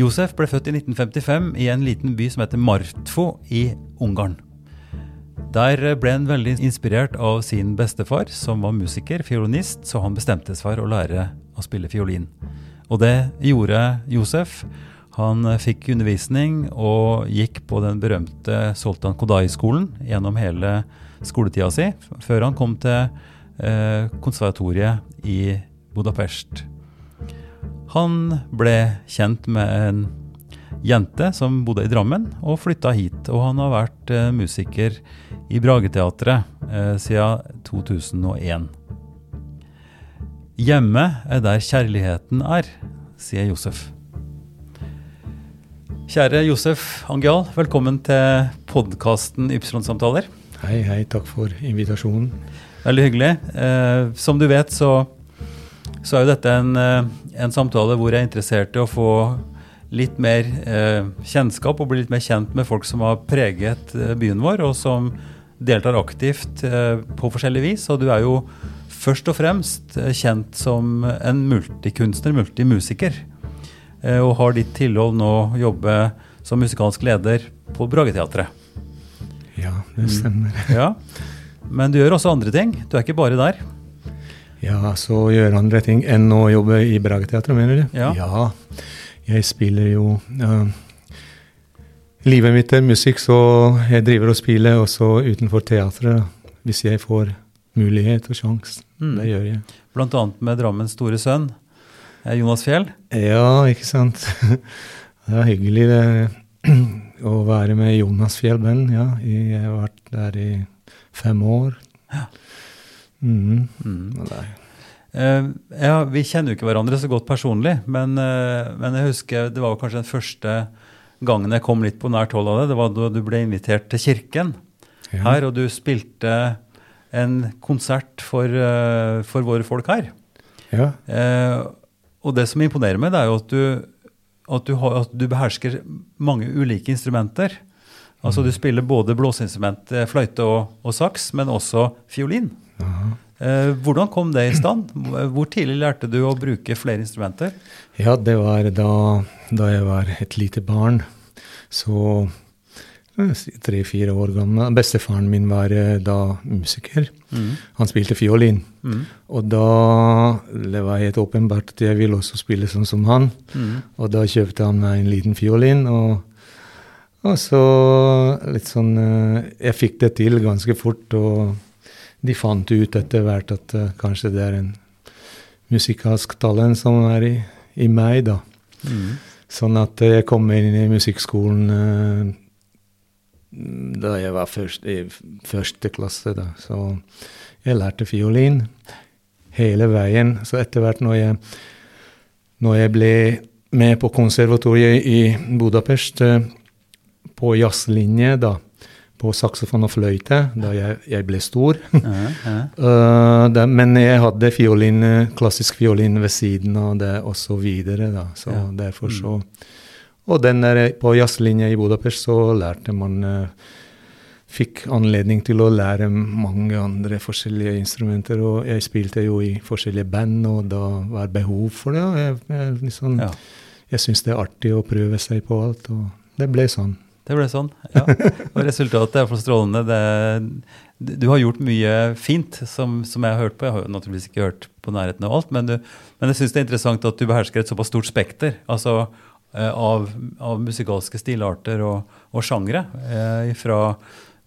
Josef ble født i 1955 i en liten by som heter Martfo i Ungarn. Der ble han veldig inspirert av sin bestefar, som var musiker, fiolinist, så han bestemte seg for å lære å spille fiolin. Og det gjorde Josef. Han fikk undervisning og gikk på den berømte Soltan Kodai-skolen gjennom hele skoletida si, før han kom til eh, konservatoriet i Budapest. Han ble kjent med en jente som bodde i Drammen, og flytta hit. Og han har vært eh, musiker i Brageteatret eh, siden 2001. Hjemme er der kjærligheten er, sier Josef. Kjære Josef Angial, velkommen til podkasten Ypsilon-samtaler. Hei, hei, takk for invitasjonen. Veldig hyggelig. Eh, som du vet, så, så er jo dette en, eh, en samtale hvor jeg er interessert i å få litt mer eh, kjennskap og bli litt mer kjent med folk som har preget eh, byen vår, og som deltar aktivt eh, på forskjellig vis. Og du er jo først og fremst eh, kjent som en multikunstner, multimusiker. Eh, og har ditt tilhold nå å jobbe som musikalsk leder på Brageteatret. Ja, det stemmer. Ja. Men du gjør også andre ting. Du er ikke bare der. Ja, så gjøre andre ting enn å jobbe i Brageteatret, mener du? Ja. ja. Jeg spiller jo uh, Livet mitt er musikk, så jeg driver og spiller også utenfor teatret. Hvis jeg får mulighet og sjanse. Mm. Det gjør jeg. Blant annet med Drammens store sønn, eh, Jonas Fjell. Ja, ikke sant? Det er hyggelig det, å være med Jonas Fjellband. Ja, jeg har vært der i fem år. Mhm. Mm. Mm. er- Eh, ja, vi kjenner jo ikke hverandre så godt personlig, men, uh, men jeg husker det var kanskje den første gangen jeg kom litt på nært hold av det. Det var da du ble invitert til kirken Ja. her, og du spilte en konsert for, uh, for våre folk her. Ja. Og det som imponerer meg, det er jo at du, at du, har, at du behersker mange ulike instrumenter. Altså du spiller både blåseinstrument, fløyte og, og saks, men også fiolin. Aha. Eh, hvordan kom det i stand? Hvor tidlig lærte du å bruke flere instrumenter? Ja, det var da, da jeg var et lite barn. Så eh, tre-fire år gammel. Bestefaren min var eh, da musiker. Han spilte fiolin. Mm. Og da det var helt åpenbart at jeg ville også spille sånn som han. Mm. Og da kjøpte han meg en liten fiolin. Og, og så litt sånn Jeg fikk det til ganske fort. og de fant ut etter hvert at uh, kanskje det er en musikalsk talent som er i, i meg, da. Mm. Sånn at jeg kom inn i musikkskolen uh, da jeg var først, i første klasse, da. Så jeg lærte fiolin hele veien. Så etter hvert når jeg, når jeg ble med på konservatoriet i Budapest, uh, på jazzlinje, da, på saksofon og fløyte, da jeg, jeg ble stor Ja, ja. Uh, det, men jeg hadde fiolin, eh, klassisk fiolin ved siden av det, og så da. Ja. derfor så Og den der, på jazzlinja i Budapest så lærte man uh, Fikk anledning til å lære mange andre forskjellige instrumenter. Og jeg spilte jo i forskjellige band, og da var behov for det. Og jeg, jeg, liksom, jeg syns det er artig å prøve seg på alt, og det ble sånn. Det ble sånn. ja. Og resultatet er for strålende. Det, du har gjort mye fint som, som jeg har hørt på. Jeg har naturligvis ikke hørt på nærheten av alt, men, du, men jeg syns det er interessant at du behersker et såpass stort spekter altså, eh, av, av musikalske stilarter og, og sjangre. Eh, fra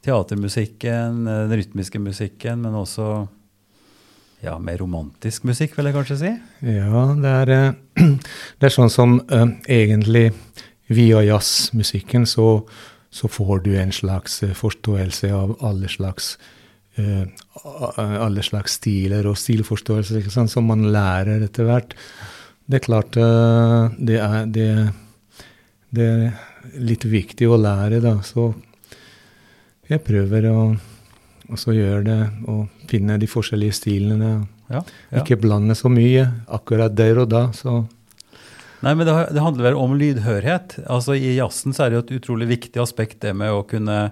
teatermusikken, eh, den rytmiske musikken, men også ja, mer romantisk musikk, vil jeg kanskje si. Ja, det er, det er sånn som uh, egentlig via jazzmusikken så, så får du en slags eh, forståelse av alle slags uh, alle slags stiler og stilforståelse ikke sant, som man lærer etter hvert. Det er klart uh, det er, det, det er litt viktig å lære, da. Så jeg prøver å gjøre det og finne de forskjellige stilene. Ja, ja. Ikke blande så mye akkurat der og da. så... Nei, men det, det handler vel om lydhørhet. Altså I jazzen så er det jo et utrolig viktig aspekt det med å kunne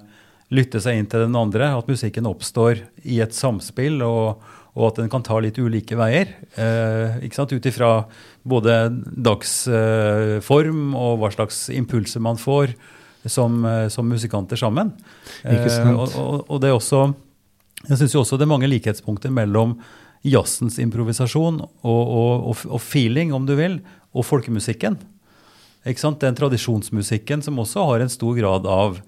lytte seg inn til den andre. At musikken oppstår i et samspill, og, og at den kan ta litt ulike veier. Eh, ikke sant? Ut ifra både dagsform eh, og hva slags impulser man får som, eh, som musikanter sammen. Eh, og, og, og det er også Jeg syns jo også det er mange likhetspunkter mellom jazzens improvisasjon og, og feeling, om du vil, og folkemusikken. Ikke sant? Den tradisjonsmusikken som også har en stor grad av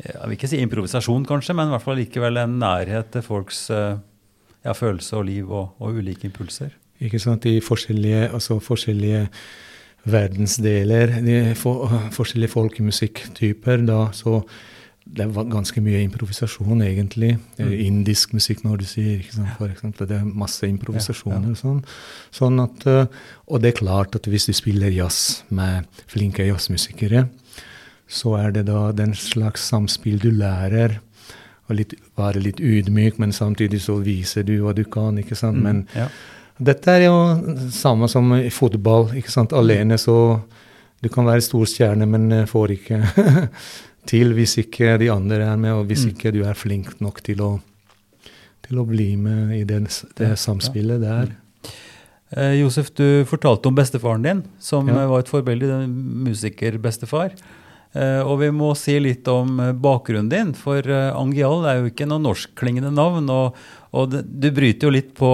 jeg vil ikke si improvisasjon, kanskje, men i hvert fall likevel en nærhet til folks eh, ja, følelse og liv og, og ulike impulser. Ikke sant, I forskjellige, altså forskjellige verdensdeler, de for, forskjellige folkemusikktyper, da, så det var ganske mye improvisasjon, egentlig. Er Indisk musikk, når du sier, for eksempel. Det er masse improvisasjoner. Sånn. sånn at, eh, og det er klart at hvis du spiller jazz med flinke jazzmusikere, så er det da den slags samspill du lærer. å være litt ydmyk, men samtidig så viser du hva du kan. ikke sant? Men Ja. dette er jo samme som i fotball. ikke sant? Alene så Du kan være stor stjerne, men eh, får ikke til hvis ikke de andre er med, og hvis Mm. ikke du er flink nok til å, til å bli med i det, det samspillet der. Eh, Josef, du fortalte om bestefaren din, som Ja. var et forbilde, musikerbestefar. Eh, og vi må si litt om eh, bakgrunnen din, for eh, Angial er jo ikke noe norskklingende navn. Og, og du bryter jo litt på,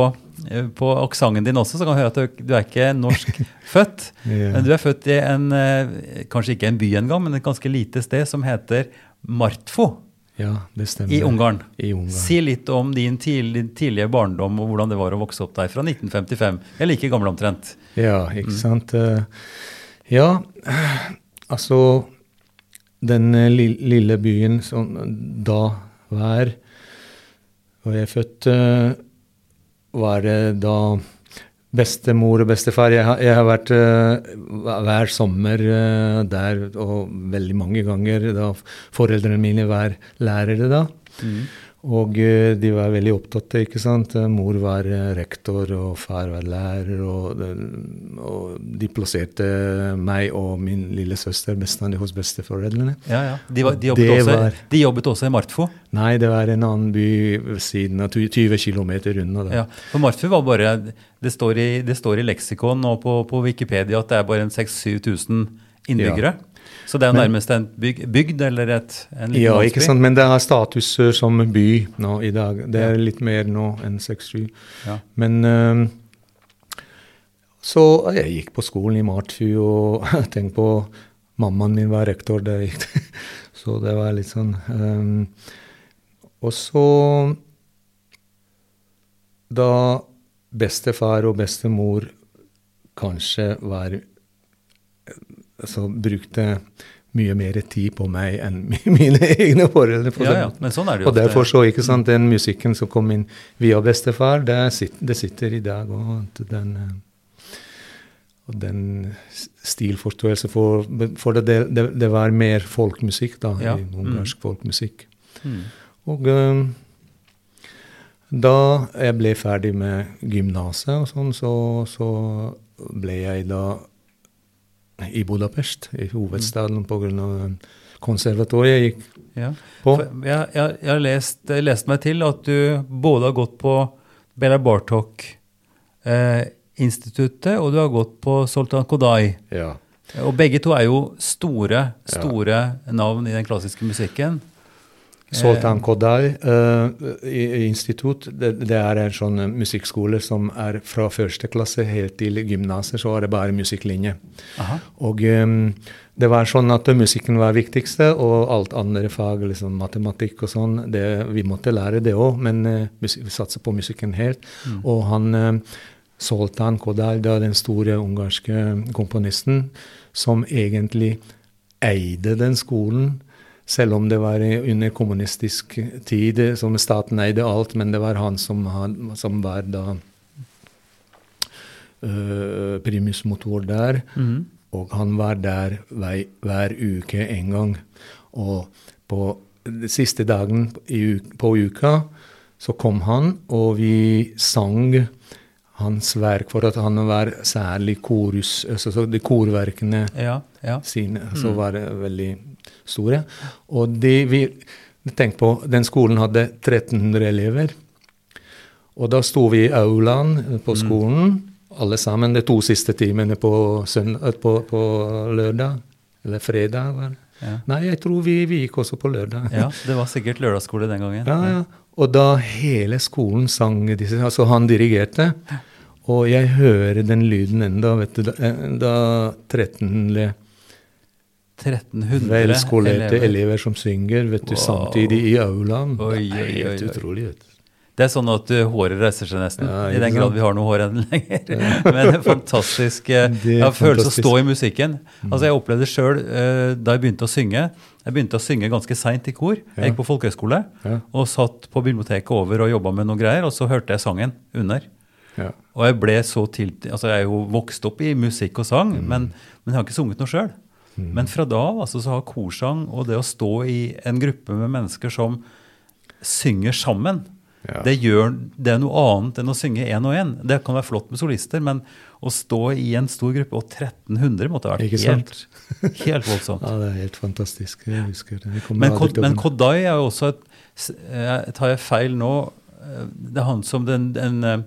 på aksenten din også, så kan vi høre at du, du er ikke norsk født. yeah. Men du er født i en, eh, kanskje ikke en by engang, men et ganske lite sted som heter Martfo Ja, det stemmer. i Ungarn. I Ungarn. Si litt om din, tidlig, tidlige barndom og hvordan det var å vokse opp der fra 1955. Jeg er like gammel omtrent. Ja, ikke sant. Eh, Ja, altså Den eh, lille byen som da var Og jeg er født eh, Var det da bestemor og bestefar Jeg har, jeg har vært uh, hver sommer uh, der, og veldig mange ganger. da Foreldrene mine var lærere da. Og eh, de var veldig opptatt. ikke sant? Eh, Mor var eh, rektor, og far var lærer. Og, og de plasserte meg og min lille søster bestandig hos besteforeldrene. Ja, ja. De, var, de, jobbet også, var- de jobbet også i Martfo. Nei, det var en annen by ved siden av, 20 km unna. Ja. For Martfo var bare Det står i, det står i leksikon og på, på Wikipedia at det er bare en 6000-7000 innbyggere. Så det er nærmest en byg, bygd eller et, en liten Ja, ikke sant? men det har status eh, som by nå i dag. Det er litt mer nå enn 6-7. Ja. Men eh, Så jeg gikk på skolen i Martfu, og tenk på Mammaen min var rektor der jeg gikk. Så det var litt sånn um, Og så Da bestefar og bestemor kanskje var altså, brukte mye mer tid på meg enn mine egne foreldre. for Ja, ja, men sånn er det jo Og derfor så, ikke sant, den musikken som kom inn via bestefar, det, sitter, det sitter i dag. Og den, eh, og den stilforståelse for, for det, det, det var mer folkmusikk, da. Ja, i mm. Folkmusikk. Mm. Og um, da jeg ble ferdig med gymnaset og sånn, så, så ble jeg da i Budapest, i hovedstaden, på grunn av konservatoriet jeg gikk Ja. på. Jeg, jeg, jeg har lest, jeg lest meg til at du både har gått på Bela Bartok-instituttet, og du har gått på Soltan Kodai. Ja. Og begge to er jo store, store navn i den klassiske musikken. Soltan Kodai eh, i- i institutt, det, det er en sånn eh, musikkskole som er fra første klasse helt til gymnaset, så er det bare musikklinje. Aha. Og em, det var sånn at musikken var viktigste, og alt andre fag, liksom matematikk og sånn, det, vi måtte lære det òg, men eh, vi satser på musikken helt. Og han eh, Soltan Kodal, da den store ungarske komponisten, som egentlig eide den skolen, selv om det var under kommunistisk tid, eh, som staten eide alt, men det var han som, han, som var da eh, primusmotor der. Mm. og han var der hver, hver uke en gang. Og på den siste dagen i, på uka så kom han, og vi sang hans verk for at han var særlig korus, altså så de korverkene Ja, ja. sine, så var det veldig store. Og de, vi, tenk på, den skolen hadde 1300 elever. Og da sto vi i aulaen på skolen, alle sammen, de to siste timene på, søn- eh, på, på lørdag. Eller fredag, var det. Ja. Nei, jeg tror vi, vi gikk også på lørdag. ja, det var sikkert lørdagsskole den gangen. Ja, ja. Og da hele skolen sang disse Altså, han dirigerte. Og jeg hører den lyden enda, vet du, da, eh, da 13 1300 velskolerte elever. elever. som synger, vet du, Wow. samtidig i aulaen. Oi, Det er helt utrolig. vet du. Det er sånn at uh, håret reiser seg nesten, Ja, i den grad vi har noe hår enn lenger. Men det er fantastisk. eh, Jeg har følelse av å stå i musikken. Altså Jeg opplevde det sjøl da jeg begynte å synge. Jeg begynte å synge ganske seint i kor. Jeg gikk på folkehøyskole og satt på biblioteket over og jobba med noen greier, og så hørte jeg sangen under. Og jeg ble så til, altså jeg er jo vokst opp i musikk og sang, Mm. men, men jeg har ikke sunget noe sjøl. Men fra da av altså, så har korsang og det å stå i en gruppe med mennesker som synger sammen, Ja. det, gjør, det er noe annet enn å synge én og én. Det kan være flott med solister, men å stå i en stor gruppe, og 1300 måtte ha vært Ikke helt, helt voldsomt. ja, det er helt fantastisk. Jeg husker det. Jeg Men, men. Kodai er jo også et eh, Tar jeg feil nå? eh, Det er han som den, den eh,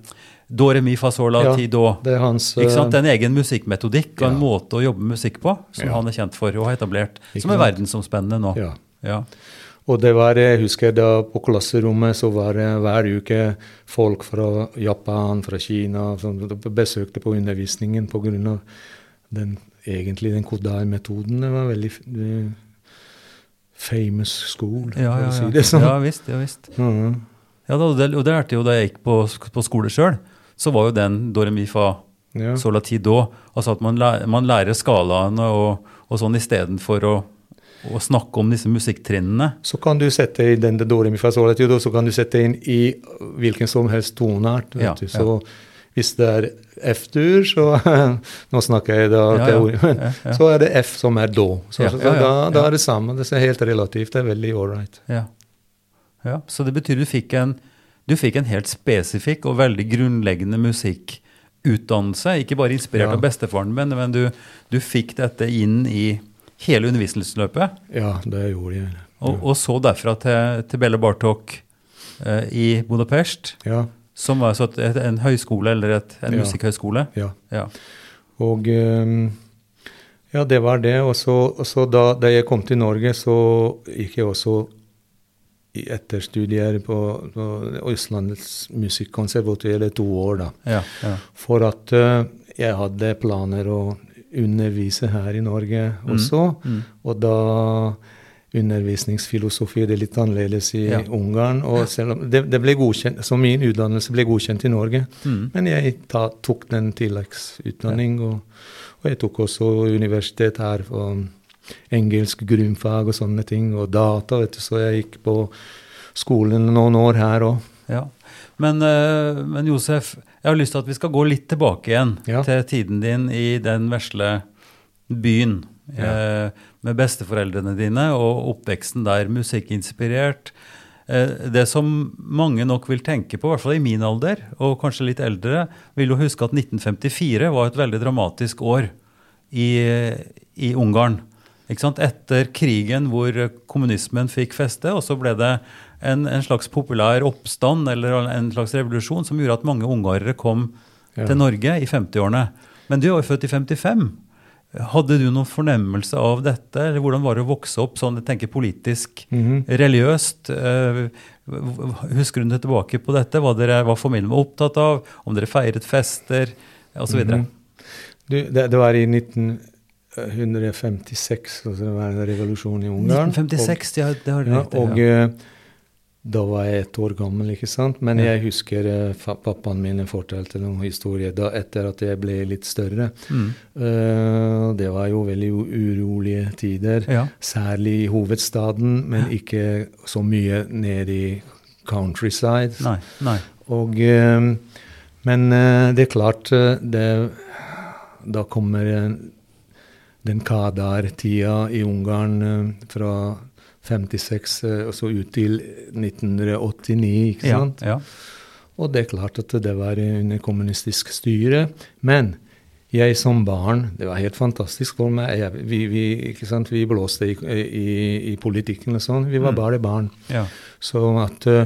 Do, re, mi, fa, sol, la, Ja, ti, do. Det er hans Ikke sant? eh, Det er en egen musikkmetodikk og en Ja. måte å jobbe musikk på som Ja. han er kjent for og har etablert, Ikke som er verdensomspennende nå. Ja. Ja. Og det var, jeg husker da på klasserommet så var det hver uke folk fra Japan, fra Kina, som besøkte på undervisningen pga. den egentlig den Kodai-metoden. Det var veldig eh, famous school, Ja, for ja, å si det sånn. ja visst. Ja, visst. Mm. Ja, da, og det, og det lærte jeg jo da jeg gikk på, på skole sjøl. Så var jo den do, mi, fa, ja. sol, ti, do. Altså at man, læ- man lærer skalaene og, og sånn istedenfor å, å snakke om disse musikktrinnene. Så kan du sette i den do, re, mi, fa, sol, la, ti, do, så kan du sette inn i hvilken som helst toneart. vet Ja, du. Så hvis det er F-dur, så Nå snakker jeg da Ja, ja. teori, men Ja, ja. så er det F som er do. Så, Ja, så, ja, ja, da, da ja. er det samme. Det er helt relativt. Det er veldig ålreit. Ja. ja. Så det betyr du fikk en, du fikk en helt spesifikk og veldig grunnleggende musikkutdannelse. Ikke bare inspirert Ja. av bestefaren min, men du, du fikk dette inn i hele undervisningsløpet. Ja, det gjorde jeg. Og, og så derfra til, til Belle Bartok eh, i Budapest, Ja, som var et, et, en høyskole, eller et, en Ja. musikkhøyskole. ja. Ja. Og um, ja, det var det. Og så da, da jeg kom til Norge, så gikk jeg også i etterstudier på, på Østlandets musikkonservatorium i to år, da. Ja, ja. For at uh, jeg hadde planer å undervise her i Norge også. mm. Og da undervisningsfilosofi det er litt annerledes i Ja. Ungarn. og selv om det, det ble godkjent, Så min utdannelse ble godkjent i Norge. Mm. Men jeg ta, tok den tilleggsutdanning, og, og jeg tok også universitet her for engelsk grunnfag og sånne ting, og data, vet du, så jeg gikk på skolen noen år her òg. Ja. Men, eh, men Josef, jeg har lyst til at vi skal gå litt tilbake igjen Ja. til tiden din i den vesle byen. Ja. med besteforeldrene dine og oppveksten der, musikkinspirert. Eh, det som mange nok vil tenke på, i hvert fall i min alder, og kanskje litt eldre, vil jo huske at 1954 var et veldig dramatisk år i, i Ungarn. Etter krigen hvor kommunismen fikk feste, og så ble det en, en slags populær oppstand eller en slags revolusjon som gjorde at mange ungarere kom Ja. til Norge i 50-årene. Men du er jo født i 55. Hadde du noen fornemmelse av dette? eller Hvordan var det å vokse opp sånn, jeg tenker politisk, Mhm. religiøst? Eh, Husker du tilbake på dette? Hva dere var familien var opptatt av? Om dere feiret fester? Osv. Mhm. Du, det, det var i 1956, altså det var en revolusjon i Ungarn. 1956, ja, det har du ja, rett i. og Ja. eh, da var jeg ett år gammel, ikke sant. Men Ja. jeg husker eh, pappaen min fortalte noen historier da etter at jeg ble litt større. Mm. Uh, det var jo veldig urolige tider. Ja. Særlig i hovedstaden, men ikke så mye nede i countryside. Nei. nei. Og, uh, men uh, det er klart det, Da kommer en den Kadar-tida i Ungarn eh, fra 56 eh, og så ut til 1989, ikke Ja, sant? ja. Og det er klart at det var under kommunistisk styre. Men jeg som barn Det var helt fantastisk for meg. Jeg, vi, vi, vi blåste i, i, i politikken og sånn. Vi var Mm. bare barn. ja. Så at uh,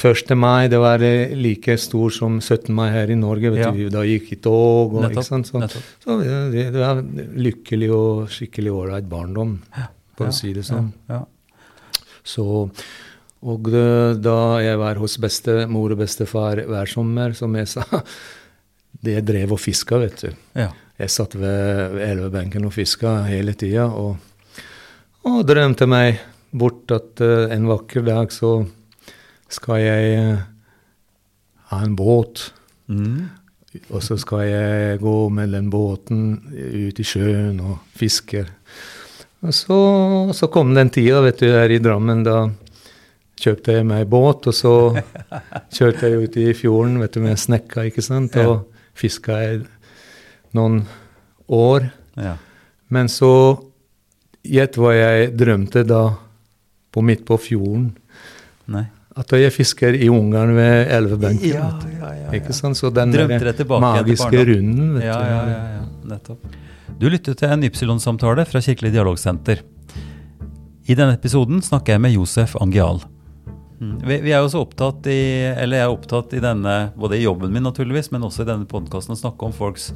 1. mai det var eh, like stor som 17. mai her i Norge. Vet Ja. du, da gikk i tog. Og, Nettopp, sant? Så, så det, det var lykkelig og skikkelig ålreit barndom, for Ja, å si det sånn. Ja, Så, og det, da jeg var hos bestemor og bestefar hver sommer, som jeg sa Det drev og fiska, vet du. Jeg satt ved, ved elvebenken og fiska hele tida og, og drømte meg bort at uh, en vakker dag så skal jeg eh, ha en båt. Mm. Og så skal jeg gå med den båten ut i sjøen og fiske. Og så, så kom den tida, vet du, her i Drammen. Da kjøpte jeg meg båt, og så kjørte jeg ut i fjorden vet du, med snekka, ikke sant, og fiska jeg noen år. ja. Men så Gjett hva jeg drømte da, på midt på fjorden. Nei. At jeg fisker i Ungarn ved elvebenken. Ja, ja, ja, Ikke sant? Så den der magiske runden, vet Ja, ja, ja, nettopp. Du lytter til en Ypsilon-samtale fra Kirkelig dialogsenter. I denne episoden snakker jeg med Josef Angial. Mm. Vi, vi er jo så opptatt i, eller jeg er opptatt i denne, både i jobben min naturligvis, men også i denne podkasten å snakke om folks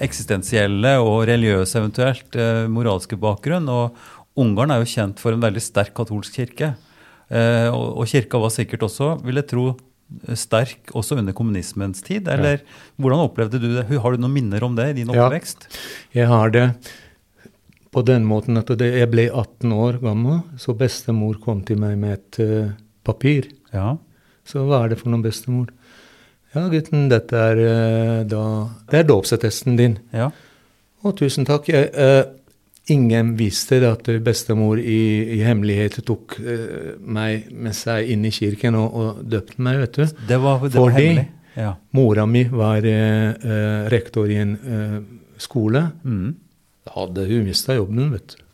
eksistensielle og religiøse eventuelt eh, moralske bakgrunn. Og Ungarn er jo kjent for en veldig sterk katolsk kirke. Eh, og, kirka var sikkert også, vil jeg tro, sterk også under kommunismens tid. Eller hvordan opplevde du det? Har du noen minner om det i din Ja. oppvekst? Jeg har det på den måten at det, jeg ble 18 år gammel, så bestemor kom til meg med et eh, papir. Ja. Så hva er det for noen bestemor? Ja, gutten, dette er eh, da Det er dåpsattesten din. ja. Å, tusen takk. Jeg, ingen visste det at bestemor i, i hemmelighet tok uh, meg med seg inn i kirken og, og døpte meg, vet du. Det var, det var Fordi- hemmelig. Ja. Mora mi var eh, rektor i en uh, skole. Mm. Da hadde hun mista jobben, vet du.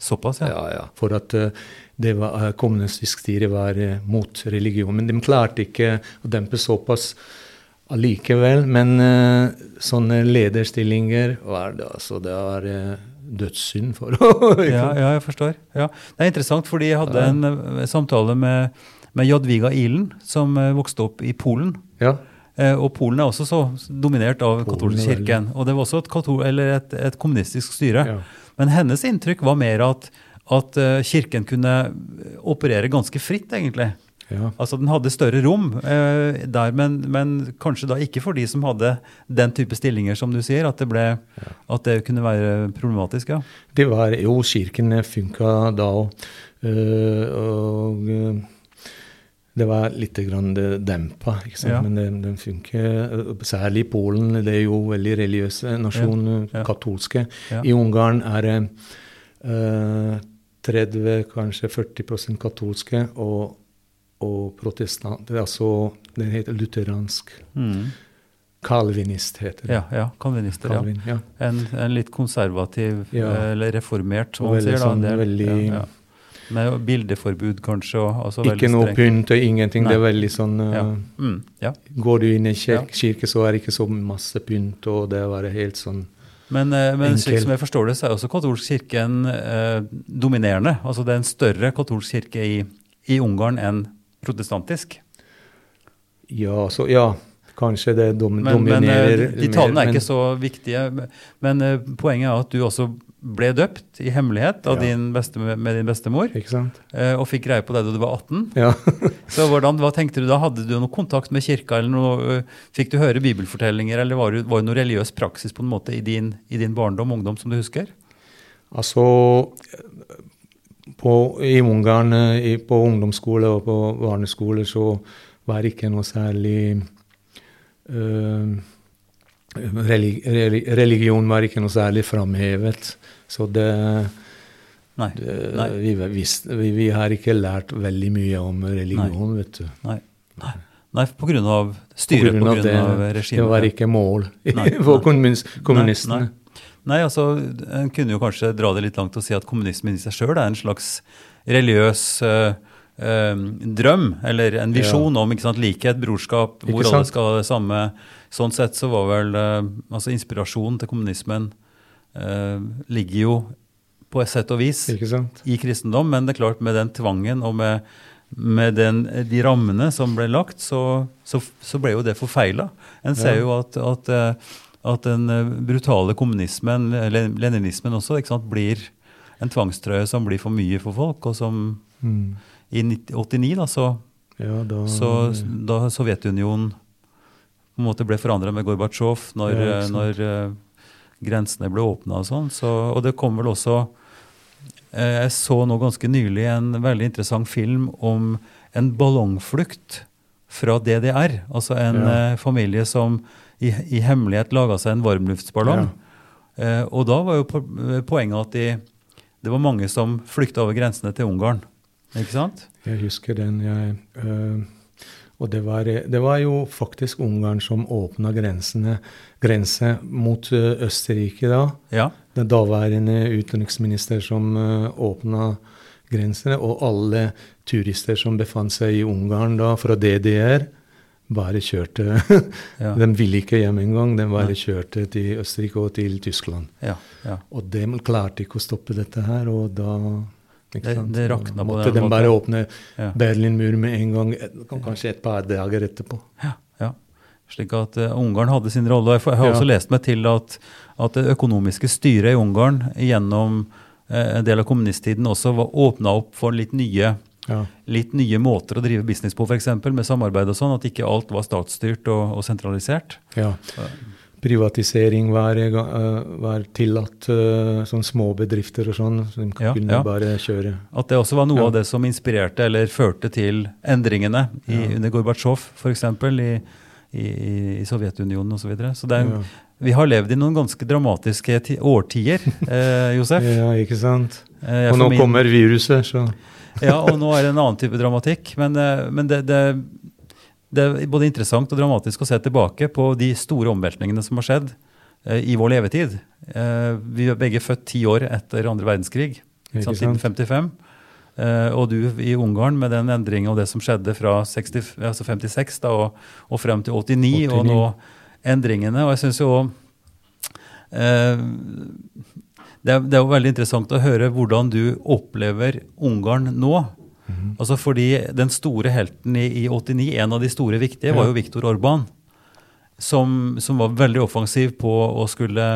Såpass, ja. Ja, ja. For at det var, kommunistisk styre var mot religion. Men de klarte ikke å dempe såpass allikevel. Men sånne lederstillinger var det altså Det var dødssynd for Ja, ja, jeg forstår. Ja. Det er interessant, fordi jeg hadde en eh, samtale med, med Jadwiga Ilen, som eh, vokste opp i Polen. ja. Eh, og Polen er også så dominert av katolsk kirken. Og det var også et, katol eller et, et kommunistisk styre. Ja. Men hennes inntrykk var mer at, at kirken kunne operere ganske fritt, egentlig. Ja. Altså Den hadde større rom eh, der, men, men kanskje da ikke for de som hadde den type stillinger som du sier, at det, ble, at det kunne være problematisk. ja. Det var jo Kirken funka da òg. og eh, det var litt grann dempa? Ja. men den, den funker. eh, Særlig i Polen, det er jo veldig religiøse nasjon, eh, ja. katolske. Ja. I Ungarn er det uh, 30, kanskje 40% katolske og, og protestant Altså det heter lutheransk. Mm. Calvinist heter det. Ja, ja, kalvinister. Ja. Calvin, ja. En, en litt konservativ, Ja. eh, eller reformert, som man sier. da. sånn, veldig- ja, ja. Med bildeforbud, kanskje. Altså Ikke noe pynt og ingenting. Det er veldig sånn eh, Ja. Mm, ja. Går du inn i Ja. kirke, kirke, så er det ikke så masse pynt, og det var helt sånn Men, eh, men slik som jeg forstår det, så er også katolsk kirken eh, dominerende. Altså det er en større katolsk kirke i, i Ungarn enn protestantisk. Ja, så ja. Kanskje det dom, Men, men eh, dominerer de tallene er men- ikke så viktige. Men uh, poenget er at du også ble døpt i hemmelighet av Ja. din beste, med din bestemor, eh, og fikk greie på det da du var 18. Ja. Så hvordan, hva tenkte du da? Hadde du noe kontakt med kirka, eller noe, uh, fikk du høre bibelfortellinger, eller var det, var det noe religiøs praksis på en måte i din, i din barndom ungdom som du husker? Altså på, I Ungarn, på ungdomsskole og på barneskole, så var det ikke noe særlig eh, Religion var ikke noe særlig framhevet. Så det, Nei. det Nei. vi, vi, vi har ikke lært veldig mye om religion, vet du. Nei. Nei. Nei, av styret, på grunn av grunn det, var ikke mål Nei, for nei. kommunis- kommunistene. Nei, altså, En kunne jo kanskje dra det litt langt og si at kommunismen i seg sjøl er en slags religiøs uh, um, drøm, eller en visjon om ikke sant, likhet, brorskap, hvor alle skal ha det samme. Sånn sett så var vel uh, altså inspirasjonen til kommunismen uh, ligger jo på et sett og vis i kristendom, men det er klart med den tvangen og med, med den, de rammene som ble lagt, så, så, så ble jo det forfeila. En ser Ja. jo at, at, at den eh, brutale kommunismen, leninismen også, sant, blir en tvangstrøye som blir for mye for folk. Og som Mm. i 19- 89, da, så, Ja, da så da Sovjetunionen på en måte ble forandra med Gorbatsjov, når, Ja, eh, når uh, grensene ble åpna og sånn. Så, og det kom vel også eh, Jeg så nå ganske nylig en veldig interessant film om en ballongflukt fra DDR. Altså en Ja. eh, familie som i, i hemmelighet laga seg en varmluftsballong. Eh, og da var jo poenget at de, det var mange som flykta over grensene til Ungarn. Ikke sant? Jeg husker den. Jeg, øh, og det var, det var jo faktisk Ungarn som åpna grensene grense mot Østerrike da. Ja. Den daværende utenriksminister som øh, åpna grensene, og alle turister som befant seg i Ungarn da, fra DDR, bare kjørte Ja. De ville ikke hjem engang, de bare ja. kjørte til Østerrike og til Tyskland. ja, ja. Og de klarte ikke å stoppe dette her, og da Det- det rakna på måtte den de måten. bare åpne Ja. Berlinmur med en gang, kanskje et par dager etterpå. Ja, ja. Slik at uh, Ungarn hadde sin rolle. Jeg, jeg har også lest meg til at, at det økonomiske styret i Ungarn gjennom uh, en del av kommunisttiden også var åpna opp for litt nye, Ja. litt nye måter å drive business på, f.eks. med samarbeid og sånn. At ikke alt var statsstyrt og, og sentralisert. ja. Privatisering var, eh, var tillatt, eh, sånn små bedrifter og sånn. Så de Ja, kunne ja. bare kjøre. At det også var noe av det som inspirerte eller førte til endringene i, under Gorbatsjov f.eks. I, i, i Sovjetunionen osv. Så, videre. så det er, Ja. vi har levd i noen ganske dramatiske ti årtier, eh, Josef. Ja, ikke sant? Eh, Og nå min- kommer viruset, så Ja, og nå er det en annen type dramatikk. Men, eh, men det, det, det er både interessant og dramatisk å se tilbake på de store omveltningene som har skjedd eh, i vår levetid. Eh, vi er begge født ti år etter andre verdenskrig, sant? 1955. Eh, og du i Ungarn med den endringen og det som skjedde fra 60, altså 56 da, og, og frem til 89, og nå endringene. Og jeg syns jo eh, det, er, det er jo veldig interessant å høre hvordan du opplever Ungarn nå. Altså fordi Den store helten i, i 89, en av de store viktige, var jo Viktor Orban. Som, som var veldig offensiv på å skulle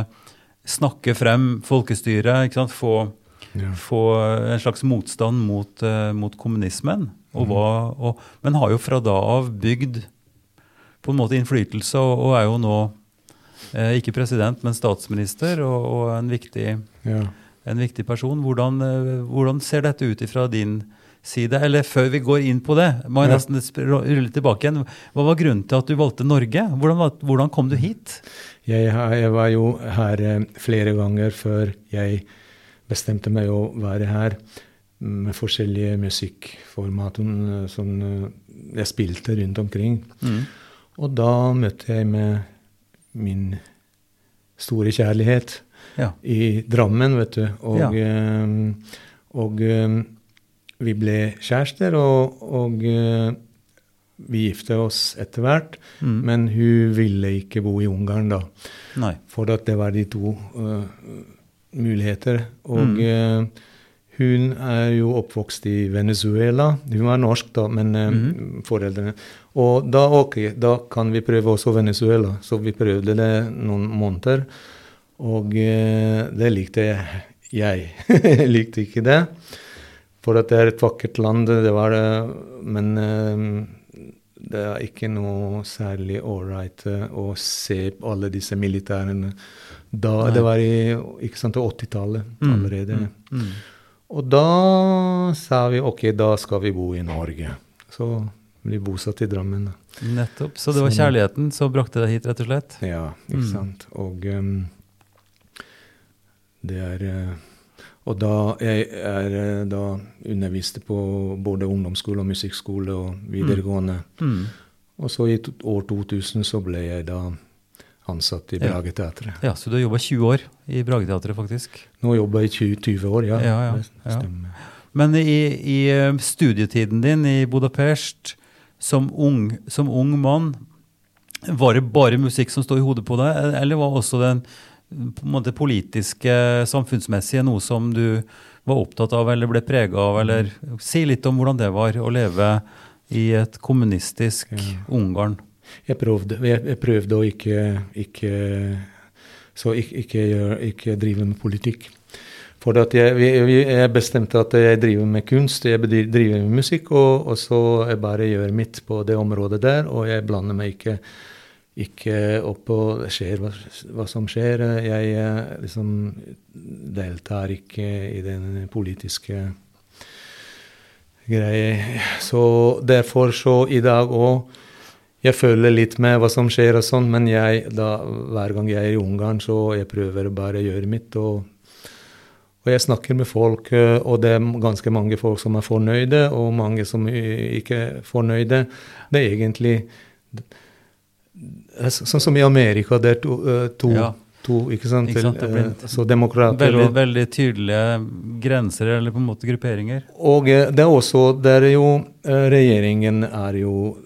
snakke frem folkestyret. Få, ja. få en slags motstand mot, uh, mot kommunismen. Og mm. var, og, men har jo fra da av bygd på en måte innflytelse, og, og er jo nå eh, ikke president, men statsminister, og, og en, viktig, ja. en viktig person. Hvordan, eh, hvordan ser dette ut ifra din side? Eller før vi går inn på det, må jeg Ja. nesten rulle tilbake igjen. Hva var grunnen til at du valgte Norge? Hvordan, hvordan kom du hit? Jeg, jeg var jo her eh, flere ganger før jeg bestemte meg å være her med forskjellige musikkformat som eh, jeg spilte rundt omkring. Mm. Og da møtte jeg med min store kjærlighet Ja. i Drammen, vet du. Og, Ja. og, og eh, vi ble kjærester, og, og eh, vi gifte oss etter hvert. Mm. Men hun ville ikke bo i Ungarn da. Nei. For at det var de to uh, muligheter. Og Mm. uh, hun er jo oppvokst i Venezuela. Hun var norsk, da, men uh, mm. foreldrene Og da ok, da kan vi prøve også Venezuela. Så vi prøvde det noen måneder, og eh, det likte jeg. Jeg likte ikke det. For at det er et vakkert land, det var det, men eh, det er ikke noe særlig ålreit å se på alle disse militærene. Da, Nei. det var i ikke sant, 80-tallet Mm, allerede. mm, mm. Og da sa vi ok, da skal vi bo i Norge. Så vi bosatt i Drammen. da. Nettopp. Så det var kjærligheten som brakte deg hit, rett og slett? Ja, ikke Mm. sant. Og um, det er eh, Og da jeg er eh, da underviste på både ungdomsskole og musikkskole og videregående. Mm. Og så i år 2000 så ble jeg da ansatt i Brageteatret. Ja, Så du har jobba 20 år i Brageteatret, faktisk. Nå jobber jeg i 20, 20 år, ja. Ja, ja, ja. Men i, i eh, studietiden din i Budapest som ung, som ung mann, var det bare musikk som stod i hodet på deg, eller var også den måte politiske, samfunnsmessige noe som du var opptatt av eller ble prega av? Eller si litt om hvordan det var å leve i et kommunistisk Ungarn. Jeg prøvde, jeg, jeg prøvde å ikke, ikke Så ikke, ikke drive med politikk. For jeg, jeg bestemte at jeg driver med kunst, jeg driver med musikk, og, og så jeg bare gjør mitt på det området der, og jeg blander meg ikke, ikke opp og skjer hva, hva som skjer. Jeg eh, liksom deltar ikke i den politiske greia. Så derfor så i dag òg jeg følger litt med hva som skjer og sånn, men jeg, da, hver gang jeg er i Ungarn, så jeg prøver bare å gjøre mitt. Og, og jeg snakker med folk, eh, og det er ganske mange folk som er fornøyde, og mange som ikke er fornøyde. Det er egentlig eh, Sånn som i Amerika, det er to, eh, to, Ja. to ikke sant? Ikke sant, blir Eh, Så demokrater Veldig, veldig tydelige grenser, eller på en måte grupperinger. Og det er også det er jo Regjeringen er jo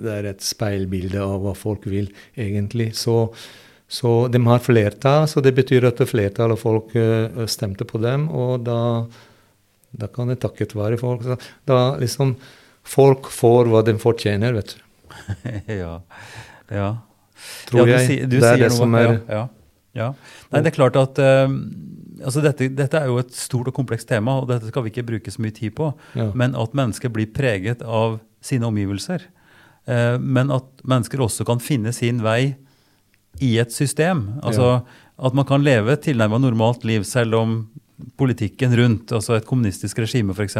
Det er et speilbilde av hva folk vil, egentlig. Så, så de har flertall, så det betyr at flertallet av folk eh, stemte på dem, og da, da kan det takket være folk. Da liksom Folk får hva de fortjener, vet du. ja. ja. Tror ja, du jeg. du det er det noe, som er ja, ja. Nei, det er klart at uh, altså dette, dette er jo et stort og komplekst tema, og dette skal vi ikke bruke så mye tid på. Men at mennesker blir preget av sine omgivelser. Uh, men at mennesker også kan finne sin vei i et system. Altså at man kan leve et tilnærmet normalt liv selv om politikken rundt, altså et kommunistisk regime f.eks.,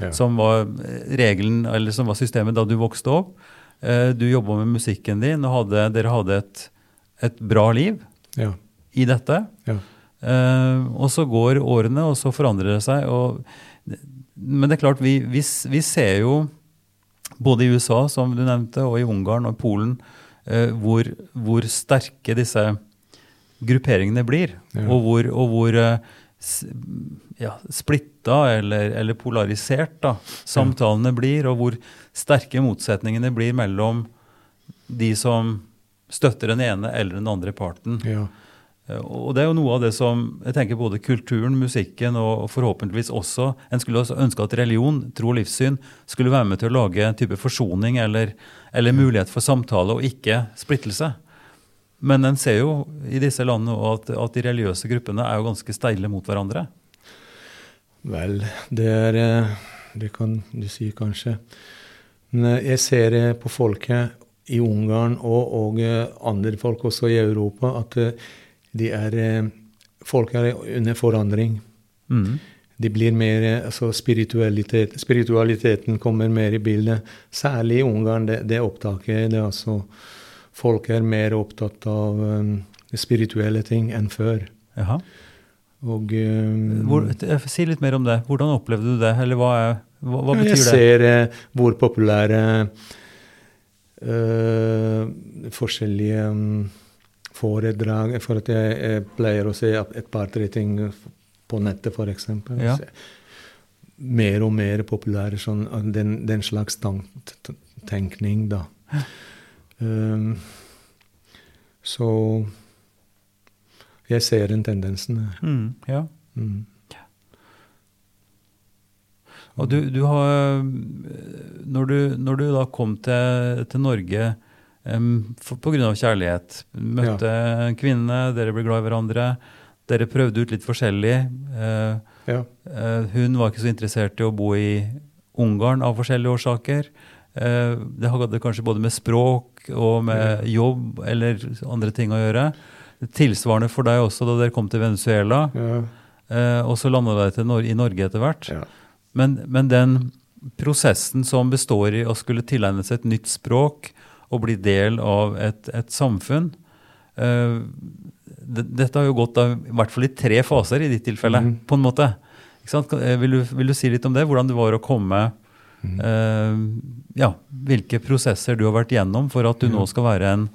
Ja. som var regelen, eller som var systemet da du vokste opp. Eh, du jobba med musikken din, og hadde, dere hadde et, et bra liv ja. i dette. Ja. Uh, og så går årene, og så forandrer det seg. Og, men det er klart, vi, vi, vi ser jo både i USA, som du nevnte, og i Ungarn og Polen, eh, hvor, hvor sterke disse grupperingene blir. Ja. Og hvor, og hvor eh, ja, splitta eller, eller polarisert da, samtalene blir, og hvor sterke motsetningene blir mellom de som støtter den ene eller den andre parten. ja. Eh, Og det er jo noe av det som jeg tenker både kulturen, musikken og forhåpentligvis også En skulle også ønske at religion, tro og livssyn skulle være med til å lage en type forsoning eller, eller mulighet for samtale og ikke splittelse. Men en ser jo i disse landene at, at de religiøse gruppene er jo ganske steile mot hverandre. Vel, det er eh, Det kan du si, kanskje. Men eh, jeg ser på folket i Ungarn og, og andre folk også i Europa at de er eh, Folk er under forandring. Mm. De blir mer eh, altså spiritualitet, Spiritualiteten kommer mer i bildet. Særlig i Ungarn, det, det opptaket. Det er altså, folk er mer opptatt av um, spirituelle ting enn før. Jaha. Og um, Hvor, si litt mer om det. Hvordan opplevde du det? Eller hva, hva, hva betyr jeg det? ser uh, hvor populære uh, forskjellige um, foredrag For at jeg, jeg pleier å se et par-tre ting på nettet, f.eks. Ja. Mer og mer populære sånn, av den, den slags tenkning, da. Um, så jeg ser den tendensen her. Mm, ja. Mm. Og du, du har når du, når du da kom til, til Norge um, av kjærlighet, møtte en kvinne, dere ble glad i hverandre, dere prøvde ut litt forskjellig. eh, Ja. eh, hun var ikke så interessert i å bo i Ungarn av forskjellige årsaker. Eh, det hadde kanskje både med språk og med jobb eller andre ting å gjøre. Tilsvarende for deg også da dere kom til Venezuela, Ja. og så landa dere Nor i Norge etter hvert. ja. Men, men den prosessen som består i å skulle tilegne seg et nytt språk og bli del av et, et samfunn eh, Dette har jo gått av, i hvert fall i tre faser i ditt tilfelle, mm. på en måte. Eh, Vil, du, vil du si litt om det? Hvordan det var å komme mm. eh, Ja, hvilke prosesser du har vært gjennom for at du nå skal være en,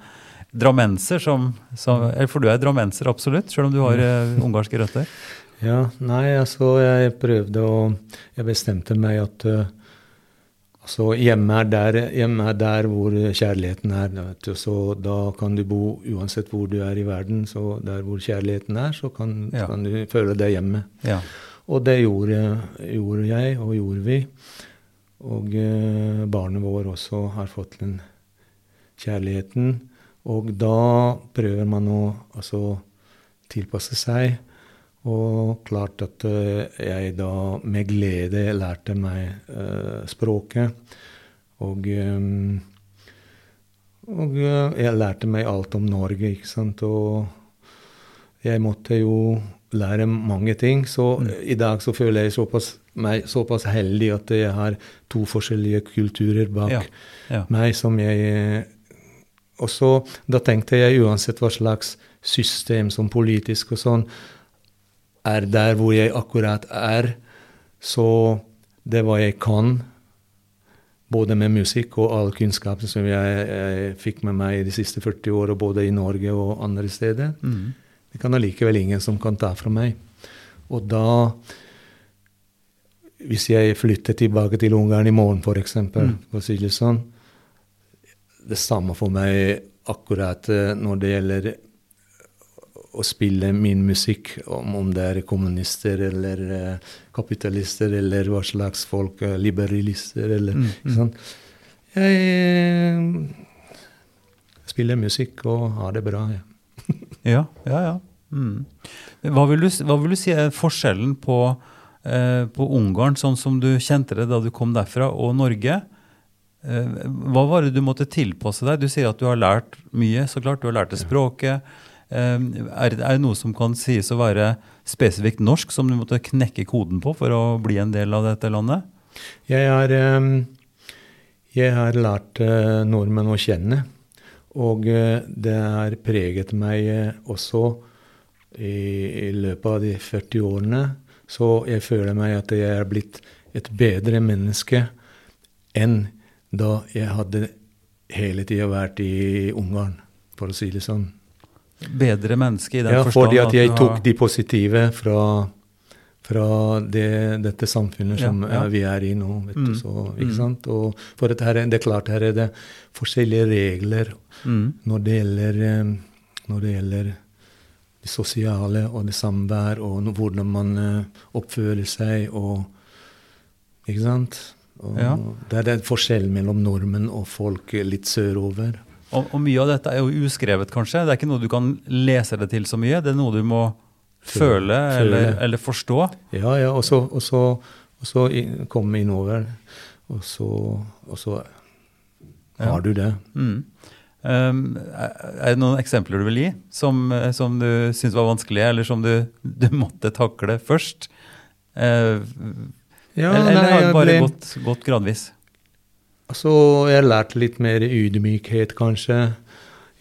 drammenser som, som eller For du er drammenser, absolutt, selv om du har eh, ungarske røtter? Ja, nei, altså jeg prøvde å Jeg bestemte meg at uh, altså hjemme er, der, hjemme er der hvor kjærligheten er. så da kan du bo uansett hvor du er i verden. Så der hvor kjærligheten er, så kan, Ja. kan du føle deg hjemme. Ja. Og det gjorde, gjorde jeg, og gjorde vi. Og eh, barnet vår også har fått den kjærligheten. Og da prøver man å altså, tilpasse seg. Og klart at eh, jeg da med glede lærte meg uh, språket. Og, um, og jeg lærte meg alt om Norge, ikke sant. Og jeg måtte jo lære mange ting. Så Mm. i dag så føler jeg såpass, meg såpass heldig at jeg har to forskjellige kulturer bak Ja, ja. meg som jeg Og så da tenkte jeg uansett hva slags system som politisk og sånn er der hvor jeg akkurat er, så det hva jeg kan, både med musikk og all kunnskap som jeg, jeg fikk med meg de siste 40 åra, både i Norge og andre steder, Mm. det kan allikevel ingen som kan ta fra meg. Og da Hvis jeg flytter tilbake til Ungarn i morgen, f.eks., Mm. for å si det sånn Det samme for meg akkurat eh, når det gjelder å spille min musikk, om, om det er kommunister eller uh, kapitalister eller hva slags folk, uh, liberalister eller Mm, ikke sant? Jeg uh, spiller musikk og har det bra. Ja. Ja, ja, ja. Mm. Hva, vil du, hva vil du si er forskjellen på, på Ungarn, sånn som du kjente det da du kom derfra, og Norge? Hva var det du måtte tilpasse deg? Du sier at du har lært mye, så klart. Du har lært det språket. Eh, er, det noe som kan sies å være spesifikt norsk, som du måtte knekke koden på for å bli en del av dette landet? Jeg har, eh, jeg har lært eh, nordmenn å kjenne, og eh, det har preget meg eh, også i, i løpet av de 40 årene. Så jeg føler meg at jeg er blitt et bedre menneske enn da jeg hadde hele tida vært i Ungarn, for å si det sånn. Bedre menneske i den Ja, forstand fordi at jeg tok har- de positive fra, fra det, dette samfunnet som ja. ja. vi er i nå. Vet Mm, du, så, ikke mm. sant? Og for at her, er- det er klart her er det forskjellige regler Mm. når det gjelder, eh, når det gjelder det sosiale og det samvær, og no- hvordan man eh, oppfører seg og Ikke sant? Og Ja. Det er en forskjell mellom nordmenn og folk litt sørover. Og, og mye av dette er jo uskrevet, kanskje. Det er ikke noe du kan lese det til så mye. Det er noe du må føle, Føle. Eller, eller forstå. Ja, ja, og så, og så, og så komme innover, og så, og så Ja. har du det. Mm. Um, er det noen eksempler du vil gi som, som du syns var vanskelige, eller som du, du måtte takle først? Uh, Ja, eller eller har det bare ble- gått, gått gradvis? Altså, jeg har lært litt mer ydmykhet, kanskje,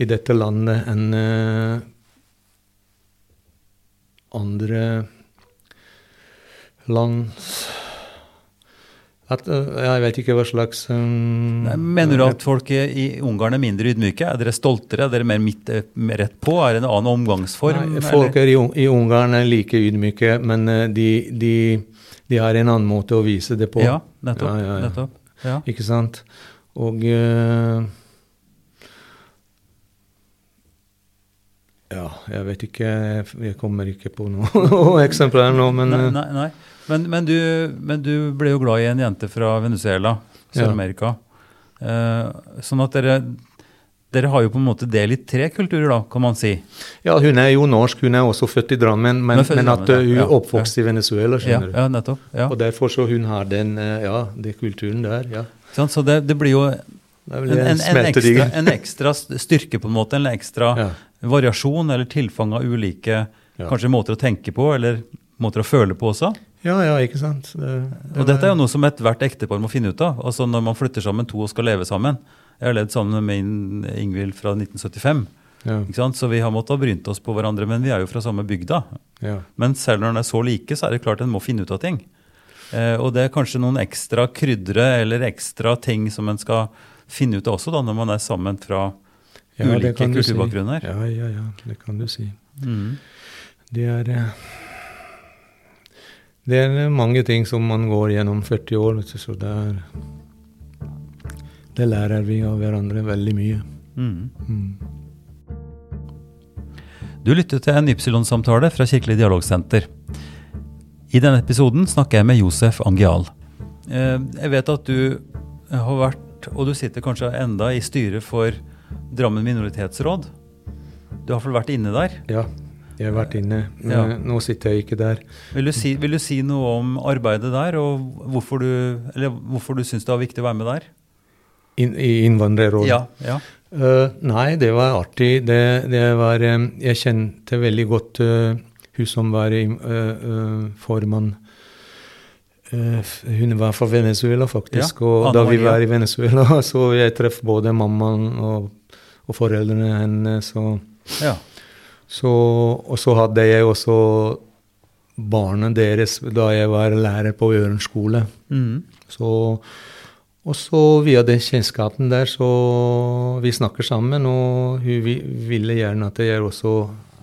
i dette landet enn eh, andre land at, eh, Jeg vet ikke hva slags um, Nei, Mener du at folk i, Ungarn er mindre ydmyke? Er dere stoltere? Er dere mer midt, rett på? Er det en annen omgangsform? Nei, folk i, i Ungarn er like ydmyke, men de, de, de har en annen måte å vise det på. Ja, nettopp. Ja, ja, ja. nettopp. Ja. Ikke sant? Og eh, Ja, jeg vet ikke Jeg, kommer ikke på noe eksemplar nå, men Nei, eh, nei, nei. Men, men, du, men du ble jo glad i en jente fra Venezuela, Sør-Amerika. Eh, sånn at dere, dere har jo på en måte del i tre kulturer, da, kan man si. Ja, hun er jo norsk, hun er også født i Drammen, men, i men at eh, hun ja. er oppvokst i Venezuela, Ja, skjønner du. ja nettopp. Ja. Og derfor så hun har den, eh, ja, den kulturen der, ja. Sånn, så det, det blir jo en, en, en ekstra, en ekstra styrke, på en måte, en ekstra Ja. variasjon eller tilfang av ulike Ja. kanskje måter å tenke på, eller måter å føle på også. ja, ja, ikke sant. Det, det Og dette er jo noe som ethvert ektepar må finne ut av. Altså når man flytter sammen to og skal leve sammen. Jeg har levd sammen med min Ingvild fra 1975. ja? Så vi har måttet ha brynt oss på hverandre, men vi er jo fra samme bygda. ja. Men selv når en er så like, så er det klart en må finne ut av ting. Eh, og det er kanskje noen ekstra krydre eller ekstra ting som en skal finne ut av også, da, når man er sammen fra Ja, ulike kulturbakgrunner. si. Ja, ja, ja, det kan du si. Mm. Det er eh, Det er mange ting som man går gjennom 40 år, så det er Det lærer vi av hverandre veldig mye. Mm. Mm. Du lyttet til en Ypsilon-samtale fra Kirkelig dialogsenter. I denne episoden snakker jeg med Josef Angial. Eh, Jeg vet at du har vært, og du sitter kanskje enda i styret for Drammen minoritetsråd. Du har i hvert fall vært inne der. Ja, jeg har vært inne. men Ja. Nå sitter jeg ikke der. Vil du, si, vil du si noe om arbeidet der, og hvorfor du, eller hvorfor du syns det var viktig å være med der? Inn, I Innvandrerrådet. Ja, ja. Uh, nei, det var artig. Det, det var um, Jeg kjente veldig godt uh, hun som var uh, formann. Hun var fra Venezuela, faktisk. Ja, og da vi var i Venezuela, så jeg traff både mammaen og, og foreldrene hennes. Ja. så, og så hadde jeg også barna deres da jeg var lærer på Øren skole. Mm. Så, og så via den kjennskapen der, så vi snakker sammen, og hun vi, ville gjerne at jeg også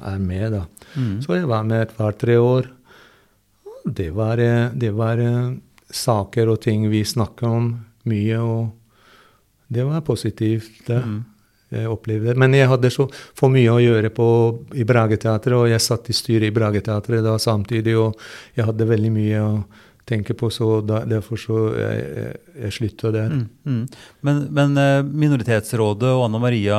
er med, da. Mm. Så jeg var med et par-tre år. Det var, det var eh, saker og ting vi snakka om mye, og det var positivt. det. Mm. Jeg opplevde det. Men jeg hadde så for mye å gjøre på, i Brageteatret, og jeg satt i styret i Brageteatret da samtidig, og jeg hadde veldig mye å tenke på, så da, derfor så jeg, jeg, jeg slutta der. Mm, mm. Men, men eh, Minoritetsrådet og Anna Maria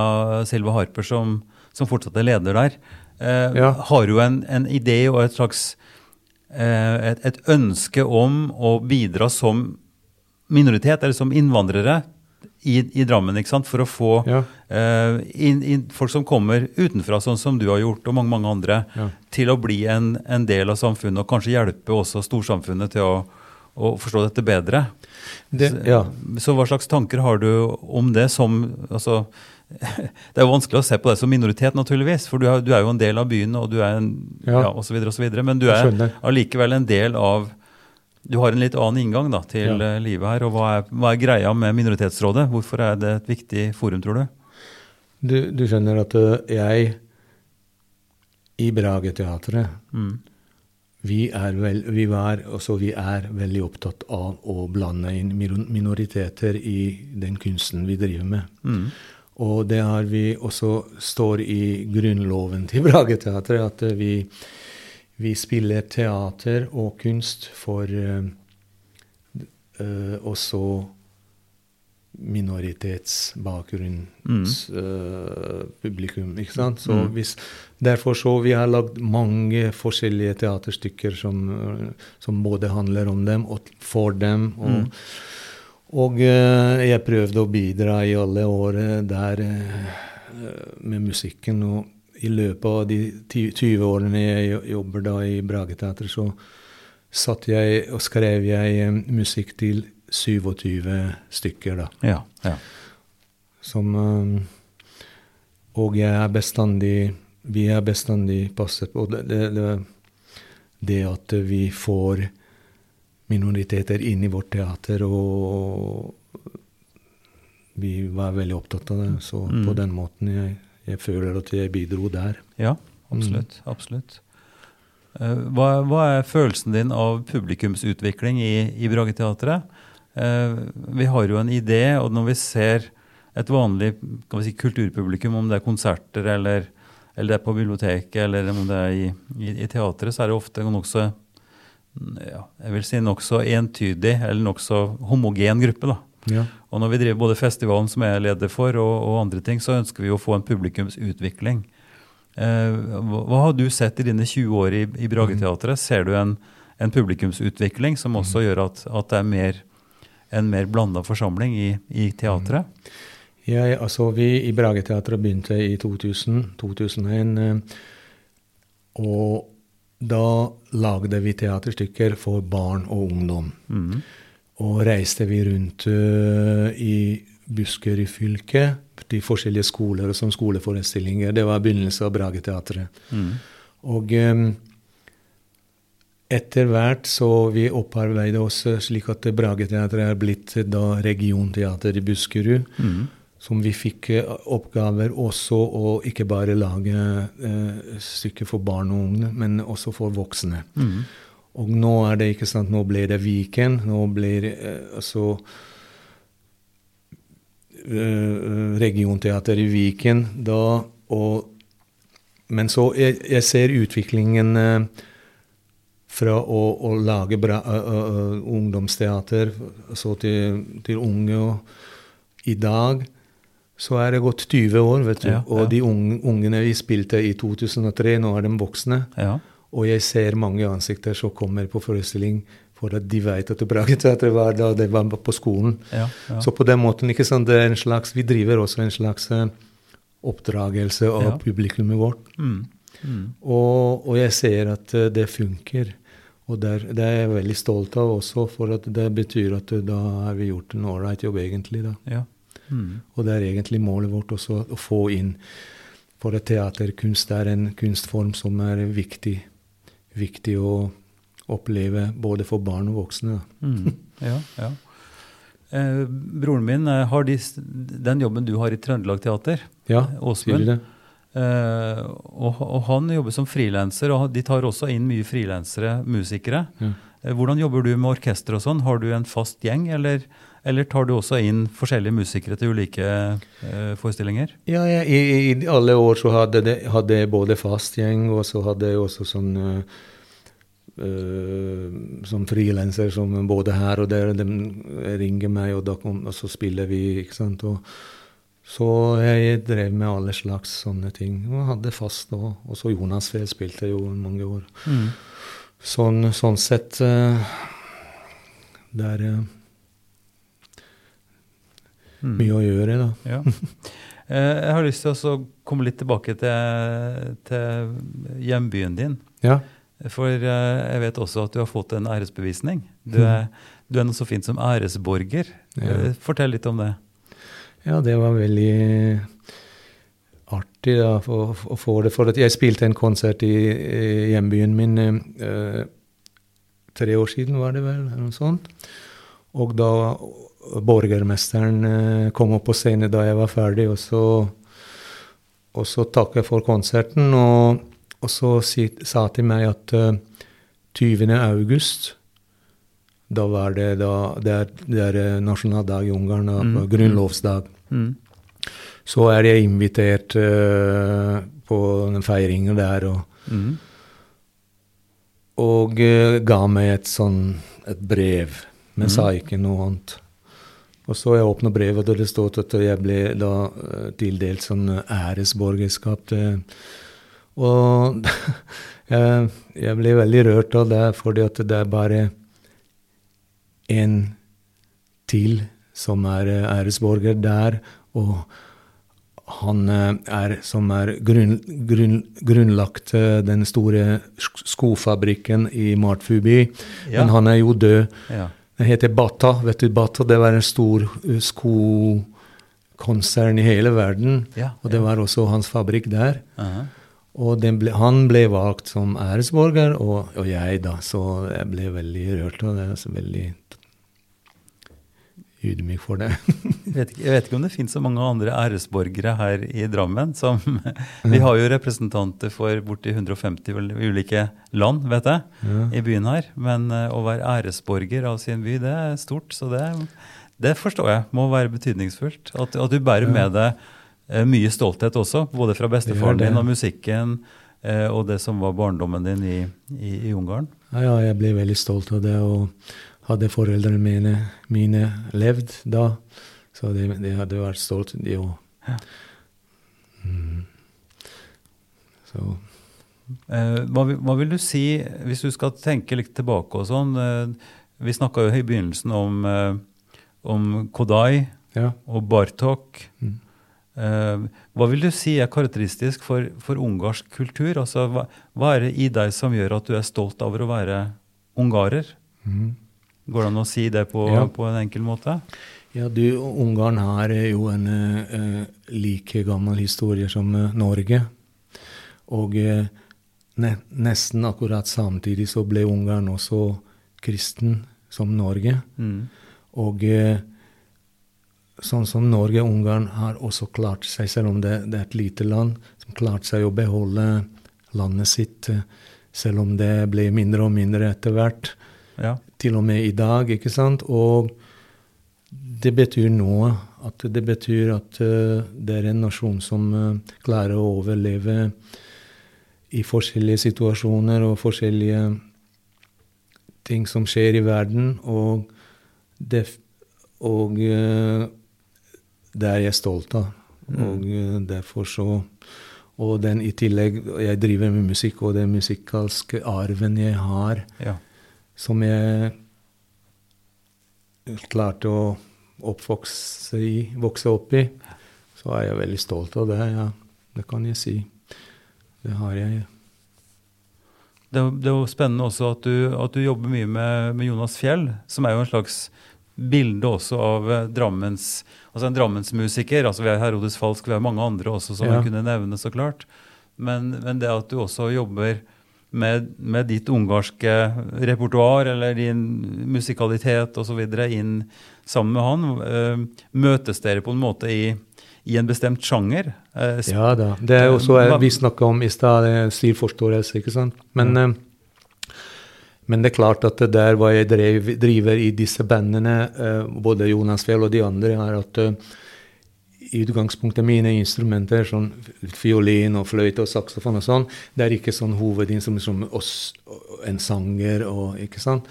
Silva Harper, som, som fortsatt er leder der, eh, Ja. har jo en, en idé og et slags eh, et, et ønske om å bidra som minoritet, eller som innvandrere, i, i Drammen, ikke sant? for å få Ja. uh, inn, inn, folk som kommer utenfra, sånn som du har gjort, og mange mange andre, Ja. til å bli en, en del av samfunnet, og kanskje hjelpe også storsamfunnet til å, å forstå dette bedre. Det, Så- ja. Så hva slags tanker har du om det som altså, Det er jo vanskelig å se på deg som minoritet, naturligvis, for du er, du er jo en del av byen, og du er en ja. Ja. og så videre og så videre, men du er allikevel en del av Du har en litt annen inngang da, til Ja. eh, livet her. og hva er, hva er greia med Minoritetsrådet? Hvorfor er det et viktig forum, tror du? Du, du skjønner at øh, jeg i Brageteatret Mm. vi er, vel, vi, var, også vi er veldig opptatt av å blande inn minoriteter i den kunsten vi driver med. Mm. Og det har vi også står i grunnloven til Brageteatret, at øh, vi, vi spiller teater og kunst for uh, også minoritetsbakgrunnspublikum. Mm. Uh, ikke sant? Så Mm. hvis, derfor så vi har lagd mange forskjellige teaterstykker som, som både handler om dem og for dem. Og, Mm. og uh, jeg prøvde å bidra i alle år der uh, med musikken. Og i løpet av de 20 årene jeg jobber da i Brageteatret, så satt jeg og skrev jeg eh, musikk til 27 stykker, da. Ja, ja. Som eh, Og jeg er bestandig Vi er bestandig passet på det, det, det, det at vi får minoriteter inn i vårt teater, og vi var veldig opptatt av det. Så Mm. på den måten jeg, jeg føler at jeg bidro der. Ja, absolutt. absolutt. Eh, Hva, hva er følelsen din av publikumsutvikling i, i Brageteatret? Eh, vi har jo en idé, og når vi ser et vanlig kan vi si, kulturpublikum, om det er konserter eller, eller det er på biblioteket eller om det er i, i, i teatret, så er det ofte nokså ja, jeg vil si nokså entydig eller nokså homogen gruppe. da. Ja. Og når vi driver både festivalen som jeg er leder for, og, og andre ting, så ønsker vi å få en publikumsutvikling. Eh, hva, har du sett i dine 20 år i, i Brageteatret? Ser du en, en publikumsutvikling som også gjør at, at det er mer, en mer blanda forsamling i, i teatret? Ja, altså, vi i Brageteatret begynte i 2000, 2001. eh, Og da lagde vi teaterstykker for barn og ungdom. Mm. Og reiste vi rundt eh, i Buskerud fylke, de forskjellige skoler som skoleforestillinger. Det var begynnelsen av Brageteatret. Mm. Og eh, etter hvert så vi opparbeidet oss eh, slik at Brageteatret er blitt da regionteater i Buskerud. Mm. som vi fikk oppgaver også å ikke bare lage eh, stykker for barn og unge, men også for voksne. Og nå er det ikke sant, nå blir det Viken. Nå blir eh, altså eh, Regionteater i Viken. Da, og, men så jeg, jeg ser utviklingen eh, fra å, å lage bra, uh, uh, ungdomsteater så til, til unge. Og i dag så er det gått 20 år, vet du. Ja, og de unge, ungene vi spilte i 2003, nå er de voksne. Ja. Og jeg ser mange ansikter som kommer på forestilling for at de vet at Brageteatret var da de var på skolen. Ja, ja. Så på den måten, ikke sant, det er en slags, vi driver også en slags eh, oppdragelse av Ja. publikummet vårt. Mm. Mm. Og, og jeg ser at eh, det funker. Og der, det er jeg veldig stolt av også, for at det betyr at eh, da har vi gjort en ålreit jobb, egentlig. da. ja. Mm. Og det er egentlig målet vårt også å få inn For at teaterkunst er en kunstform som er viktig, viktig å oppleve både for barn og voksne. Mm. Ja, ja. Eh, broren min eh, har de, den jobben du har i Trøndelag Teater, Ja, Åsmund. eh, og, og han jobber som frilanser, og de tar også inn mye frilansere musikere. Ja. Eh, hvordan jobber du med orkester og sånn? Har du en fast gjeng, eller, eller tar du også inn forskjellige musikere til ulike eh, forestillinger? Ja, ja i, i alle år så hadde det, hadde jeg både fast gjeng, og så hadde jeg også sånn uh, som frilanser som både her og der. De ringer meg, og, da kom, og så spiller vi, ikke sant. Og, så jeg drev med alle slags sånne ting. Og hadde fast òg. Og så Jonas Fehl spilte jo mange år. Sånn, sånn sett uh, Det er uh, mye å gjøre, da. Ja. Eh, jeg har lyst til å komme litt tilbake til, til hjembyen din. Ja. For eh, jeg vet også at du har fått en æresbevisning. Du er, du er noe så fint som æresborger. Ja. Eh, Fortell litt om det. Ja, det var veldig artig da, å, å få det. For at jeg spilte en konsert i, i hjembyen min eh, tre år siden, var det vel? eller noe sånt. Og da borgermesteren eh, kom opp på scenen da jeg var ferdig, og så, og så takket for konserten. Og, og så si, sa til meg at eh, 20. august da var det da, det er, det er eh, nasjonaldag i Ungarn, Mm. grunnlovsdag. Mm. Så er jeg invitert uh, på den feiringen der, og, Mm. og uh, ga meg et sånn et brev, men Mhm. sa ikke noe annet. Og så jeg åpna brevet, og det stod at jeg ble da eh, tildelt sånn eh, æresborgerskap. Og jeg, jeg ble veldig rørt av det, fordi at det er bare en til som er eh, æresborger der, og han er som er grunn, grunn, grunnlagt den store skofabrikken i Martfuby, Ja. men han er jo død. Ja. Den heter Bata. Vet du, Bata det var en stor eh, skokonsern i hele verden. Ja, og det ja. var også hans fabrikk der. Aha. Og den ble, han ble valgt som æresborger, og, og jeg, da. Så jeg ble veldig rørt og det. er veldig ydmyk for det. Jeg vet, ikke, jeg vet ikke om det finnes så mange andre æresborgere her i Drammen. som Vi har jo representanter for borti 150 ulike land, vet jeg, i byen her. Men eh, å være æresborger av sin by, det er stort. Så det, det forstår jeg må være betydningsfullt. At, at du bærer med deg eh, mye stolthet også, både fra bestefaren din og musikken, eh, og det som var barndommen din i, i, i Ungarn. Ja, ja, jeg ble veldig stolt av det. Og hadde foreldrene mine, mine levd da, så de, de hadde vært stolt, de òg. Mm. Så Eh, hva, hva vil du si, hvis du skal tenke litt tilbake og sånn eh, Vi snakka jo i begynnelsen om, eh, om Kodai ja. og Bartok. Mm. Hva vil du si er karakteristisk for, for ungarsk kultur? Altså, hva, hva er det i deg som gjør at du er stolt over å være ungarer? Mhm. Går det an å si det på, Ja. på en enkel måte? Ja, du, Ungarn har eh, jo en uh, like gammel historie som uh, Norge. Og uh, ne, nesten akkurat samtidig så ble Ungarn også kristen som Norge. Mm. Og sånn som Norge og Ungarn har også klart seg, selv om det, det er et lite land, som klarte seg å beholde landet sitt, selv om det ble mindre og mindre etter hvert. Ja. Til og med i dag, ikke sant? Og det betyr noe. At det betyr at uh, det er en nasjon som uh, klarer å overleve i forskjellige situasjoner og forskjellige ting som skjer i verden. Og det, og, uh, det er jeg stolt av. Og eh, derfor så Og den i tillegg Jeg driver med musikk, og den musikalske arven jeg har, ja. Som jeg klarte å oppvokse i, vokse opp i, så er jeg veldig stolt av det. Ja, det kan jeg si. Det har jeg. Det, det er jo spennende også at du, at du jobber mye med, med Jonas Fjell, som er jo en slags bilde også av eh, Drammens Altså en Drammensmusiker. altså Vi har Herodes Falsk, vi har mange andre også som Ja. kunne nevne, så klart. Men, men det at du også jobber med, med ditt ungarske repertoar eller din musikalitet osv. inn sammen med han, eh, møtes dere på en måte i, i en bestemt sjanger? Eh, Ja da. Det er også Hva- vi snakka om i stad, stilforståelse, ikke sant. Men, mm. men det er klart at det der hva jeg drev, driver i disse bandene, eh, både Jonas Fjell og de andre, er at eh, i utgangspunktet mine instrumenter, sånn fiolin og fløyte og saksofon og sånn, det er ikke sånn hovedinstrument som oss, en sanger og ikke sant.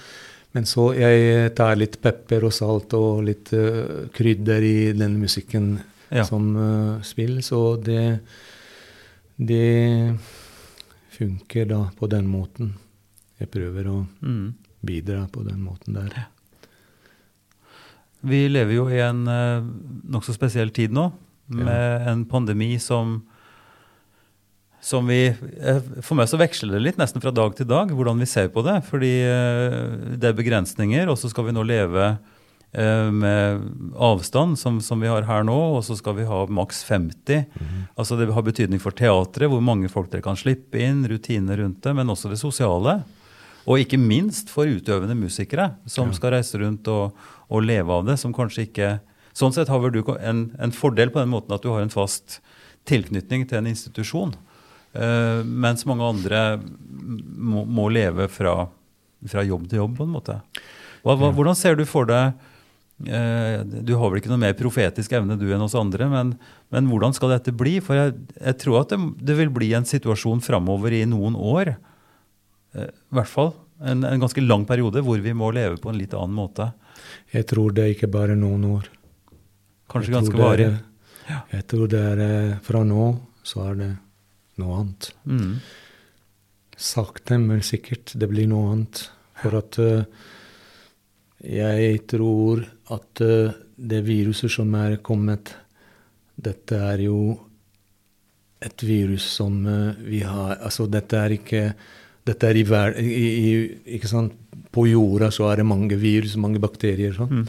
Men så jeg tar litt pepper og salt og litt uh, krydder i den musikken Ja. som uh, spilles, og det det funker da på den måten. Jeg prøver å Mm. bidra på den måten der. Vi lever jo i en uh, nokså spesiell tid nå, med en pandemi som som vi, For meg så veksler det litt nesten fra dag til dag hvordan vi ser på det. Fordi eh, det er begrensninger, og så skal vi nå leve eh, med avstand, som, som vi har her nå, og så skal vi ha maks 50. Altså Det har betydning for teatret, hvor mange folk dere kan slippe inn, rutiner rundt det, men også det sosiale. Og ikke minst for utøvende musikere som skal reise rundt og, og leve av det. som kanskje ikke... Sånn sett har vel du en, en fordel på den måten at du har en fast tilknytning til en institusjon. Uh, mens mange andre må, må leve fra, fra jobb til jobb, på en måte. Hva, hva, hvordan ser du for deg eh, Du har vel ikke noe mer profetisk evne du enn oss andre, men, men hvordan skal dette bli? For jeg, jeg tror at det, det vil bli en situasjon framover i noen år i hvert fall en, en ganske lang periode hvor vi må leve på en litt annen måte. Jeg tror det er ikke bare noen år. Kanskje Jeg ganske varig. er- Jeg tror det er eh, Fra nå så er det noe annet. Mm. Sakte, men sikkert. Det blir noe annet. For at uh, jeg tror at uh, det viruset som er kommet, dette er jo et virus som uh, vi har Altså, dette er ikke Dette er i ver i, i, Ikke sant? På jorda så er det mange virus, mange bakterier. sånn.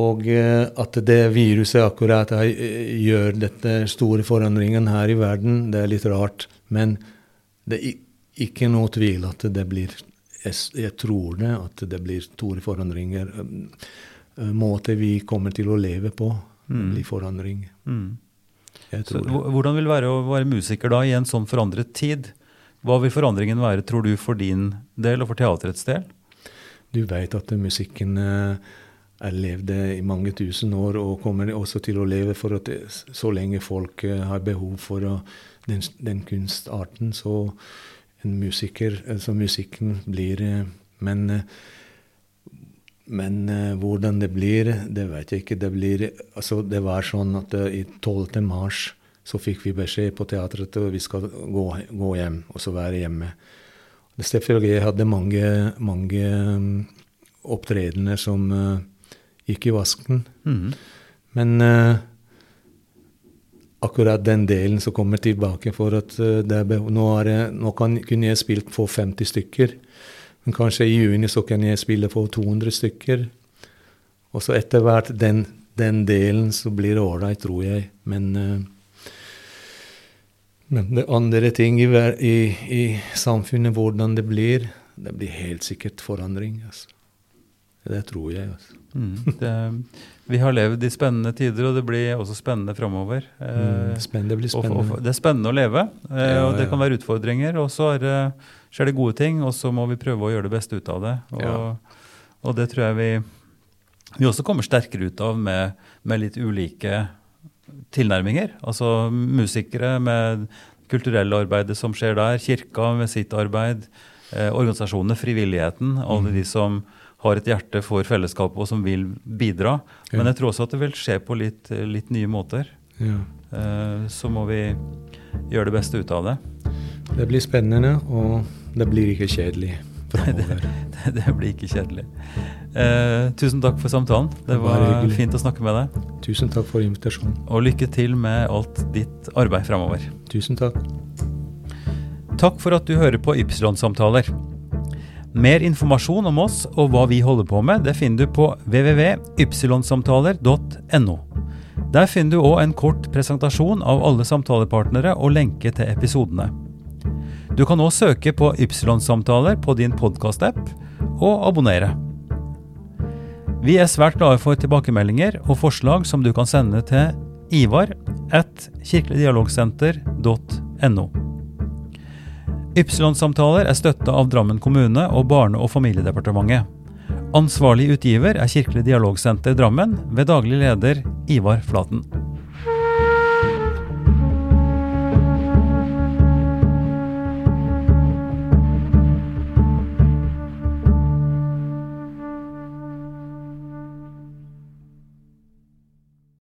Og eh, at det viruset akkurat har, eh, gjør dette store forandringen her i verden, det er litt rart. Men det er ikke noe tvil at det blir Jeg, tror det, at det blir store forandringer. Uh, Måter vi kommer til å leve på, det blir forandring. Mm. Så, hvordan vil det være å være musiker da i en sånn forandret tid? Hva vil forandringen være, tror du, for din del og for teaterets del? Du vet at musikken eh, er levd i mange tusen år og kommer også til å leve for at så lenge folk eh, har behov for den, den kunstarten, så en musiker, altså musikken blir eh, Men, eh, men eh, hvordan det blir, det vet jeg ikke. Det, blir, altså, det var sånn at eh, i 12. mars så fikk vi beskjed på teatret at vi skal gå, gå hjem, og så være hjemme. Det Selvfølgelig, hadde mange, mange um, opptredener som uh, gikk i vasken. Mm. Men uh, akkurat den delen som kommer tilbake for at det er nå, er jeg, nå kan, kunne jeg spilt for 50 stykker. Men kanskje i juni så kan jeg spille for 200 stykker. Og så etter hvert den, den delen så blir det ålreit, tror jeg. Men uh, men det andre ting i, i, i samfunnet, hvordan det blir, det blir helt sikkert forandring. Altså. Det tror jeg. Altså. Mm, det, vi har levd i spennende tider, og det blir også spennende framover. Mm, spennende, det blir og- spennende. og det er spennende å leve, eh, Ja, og det ja. kan være utfordringer. Og så er det, skjer det gode ting, og så må vi prøve å gjøre det beste ut av det. Og, Ja. og det tror jeg vi, vi også kommer sterkere ut av med, med litt ulike tilnærminger. Altså musikere med kulturelle arbeidet som skjer der, kirka med sitt arbeid, eh, organisasjonene, frivilligheten, alle Mm. de som har et hjerte for fellesskapet og som vil bidra. Ja. Men jeg tror også at det vil skje på litt, litt nye måter. Ja. Eh, Så må vi gjøre det beste ut av det. Det blir spennende, og det blir ikke kjedelig framover. Det, det blir ikke kjedelig. Eh, tusen takk for samtalen. Det var fint å snakke med deg. Tusen takk for invitasjonen. Og lykke til med alt ditt arbeid framover. Tusen takk. Takk for at du hører på Ypsilon-samtaler. Mer informasjon om oss og hva vi holder på med, det finner du på www.ypsilonsamtaler.no. Der finner du òg en kort presentasjon av alle samtalepartnere og lenke til episodene. Du kan òg søke på Ypsilon-samtaler på din podkast-app og abonnere. Vi er svært glade for tilbakemeldinger og forslag som du kan sende til ivar at kirkeligdialogsenter.no. Ypsilon-samtaler er støtta av Drammen kommune og Barne- og familiedepartementet. Ansvarlig utgiver er Kirkelig dialogsenter Drammen ved daglig leder Ivar Flaten.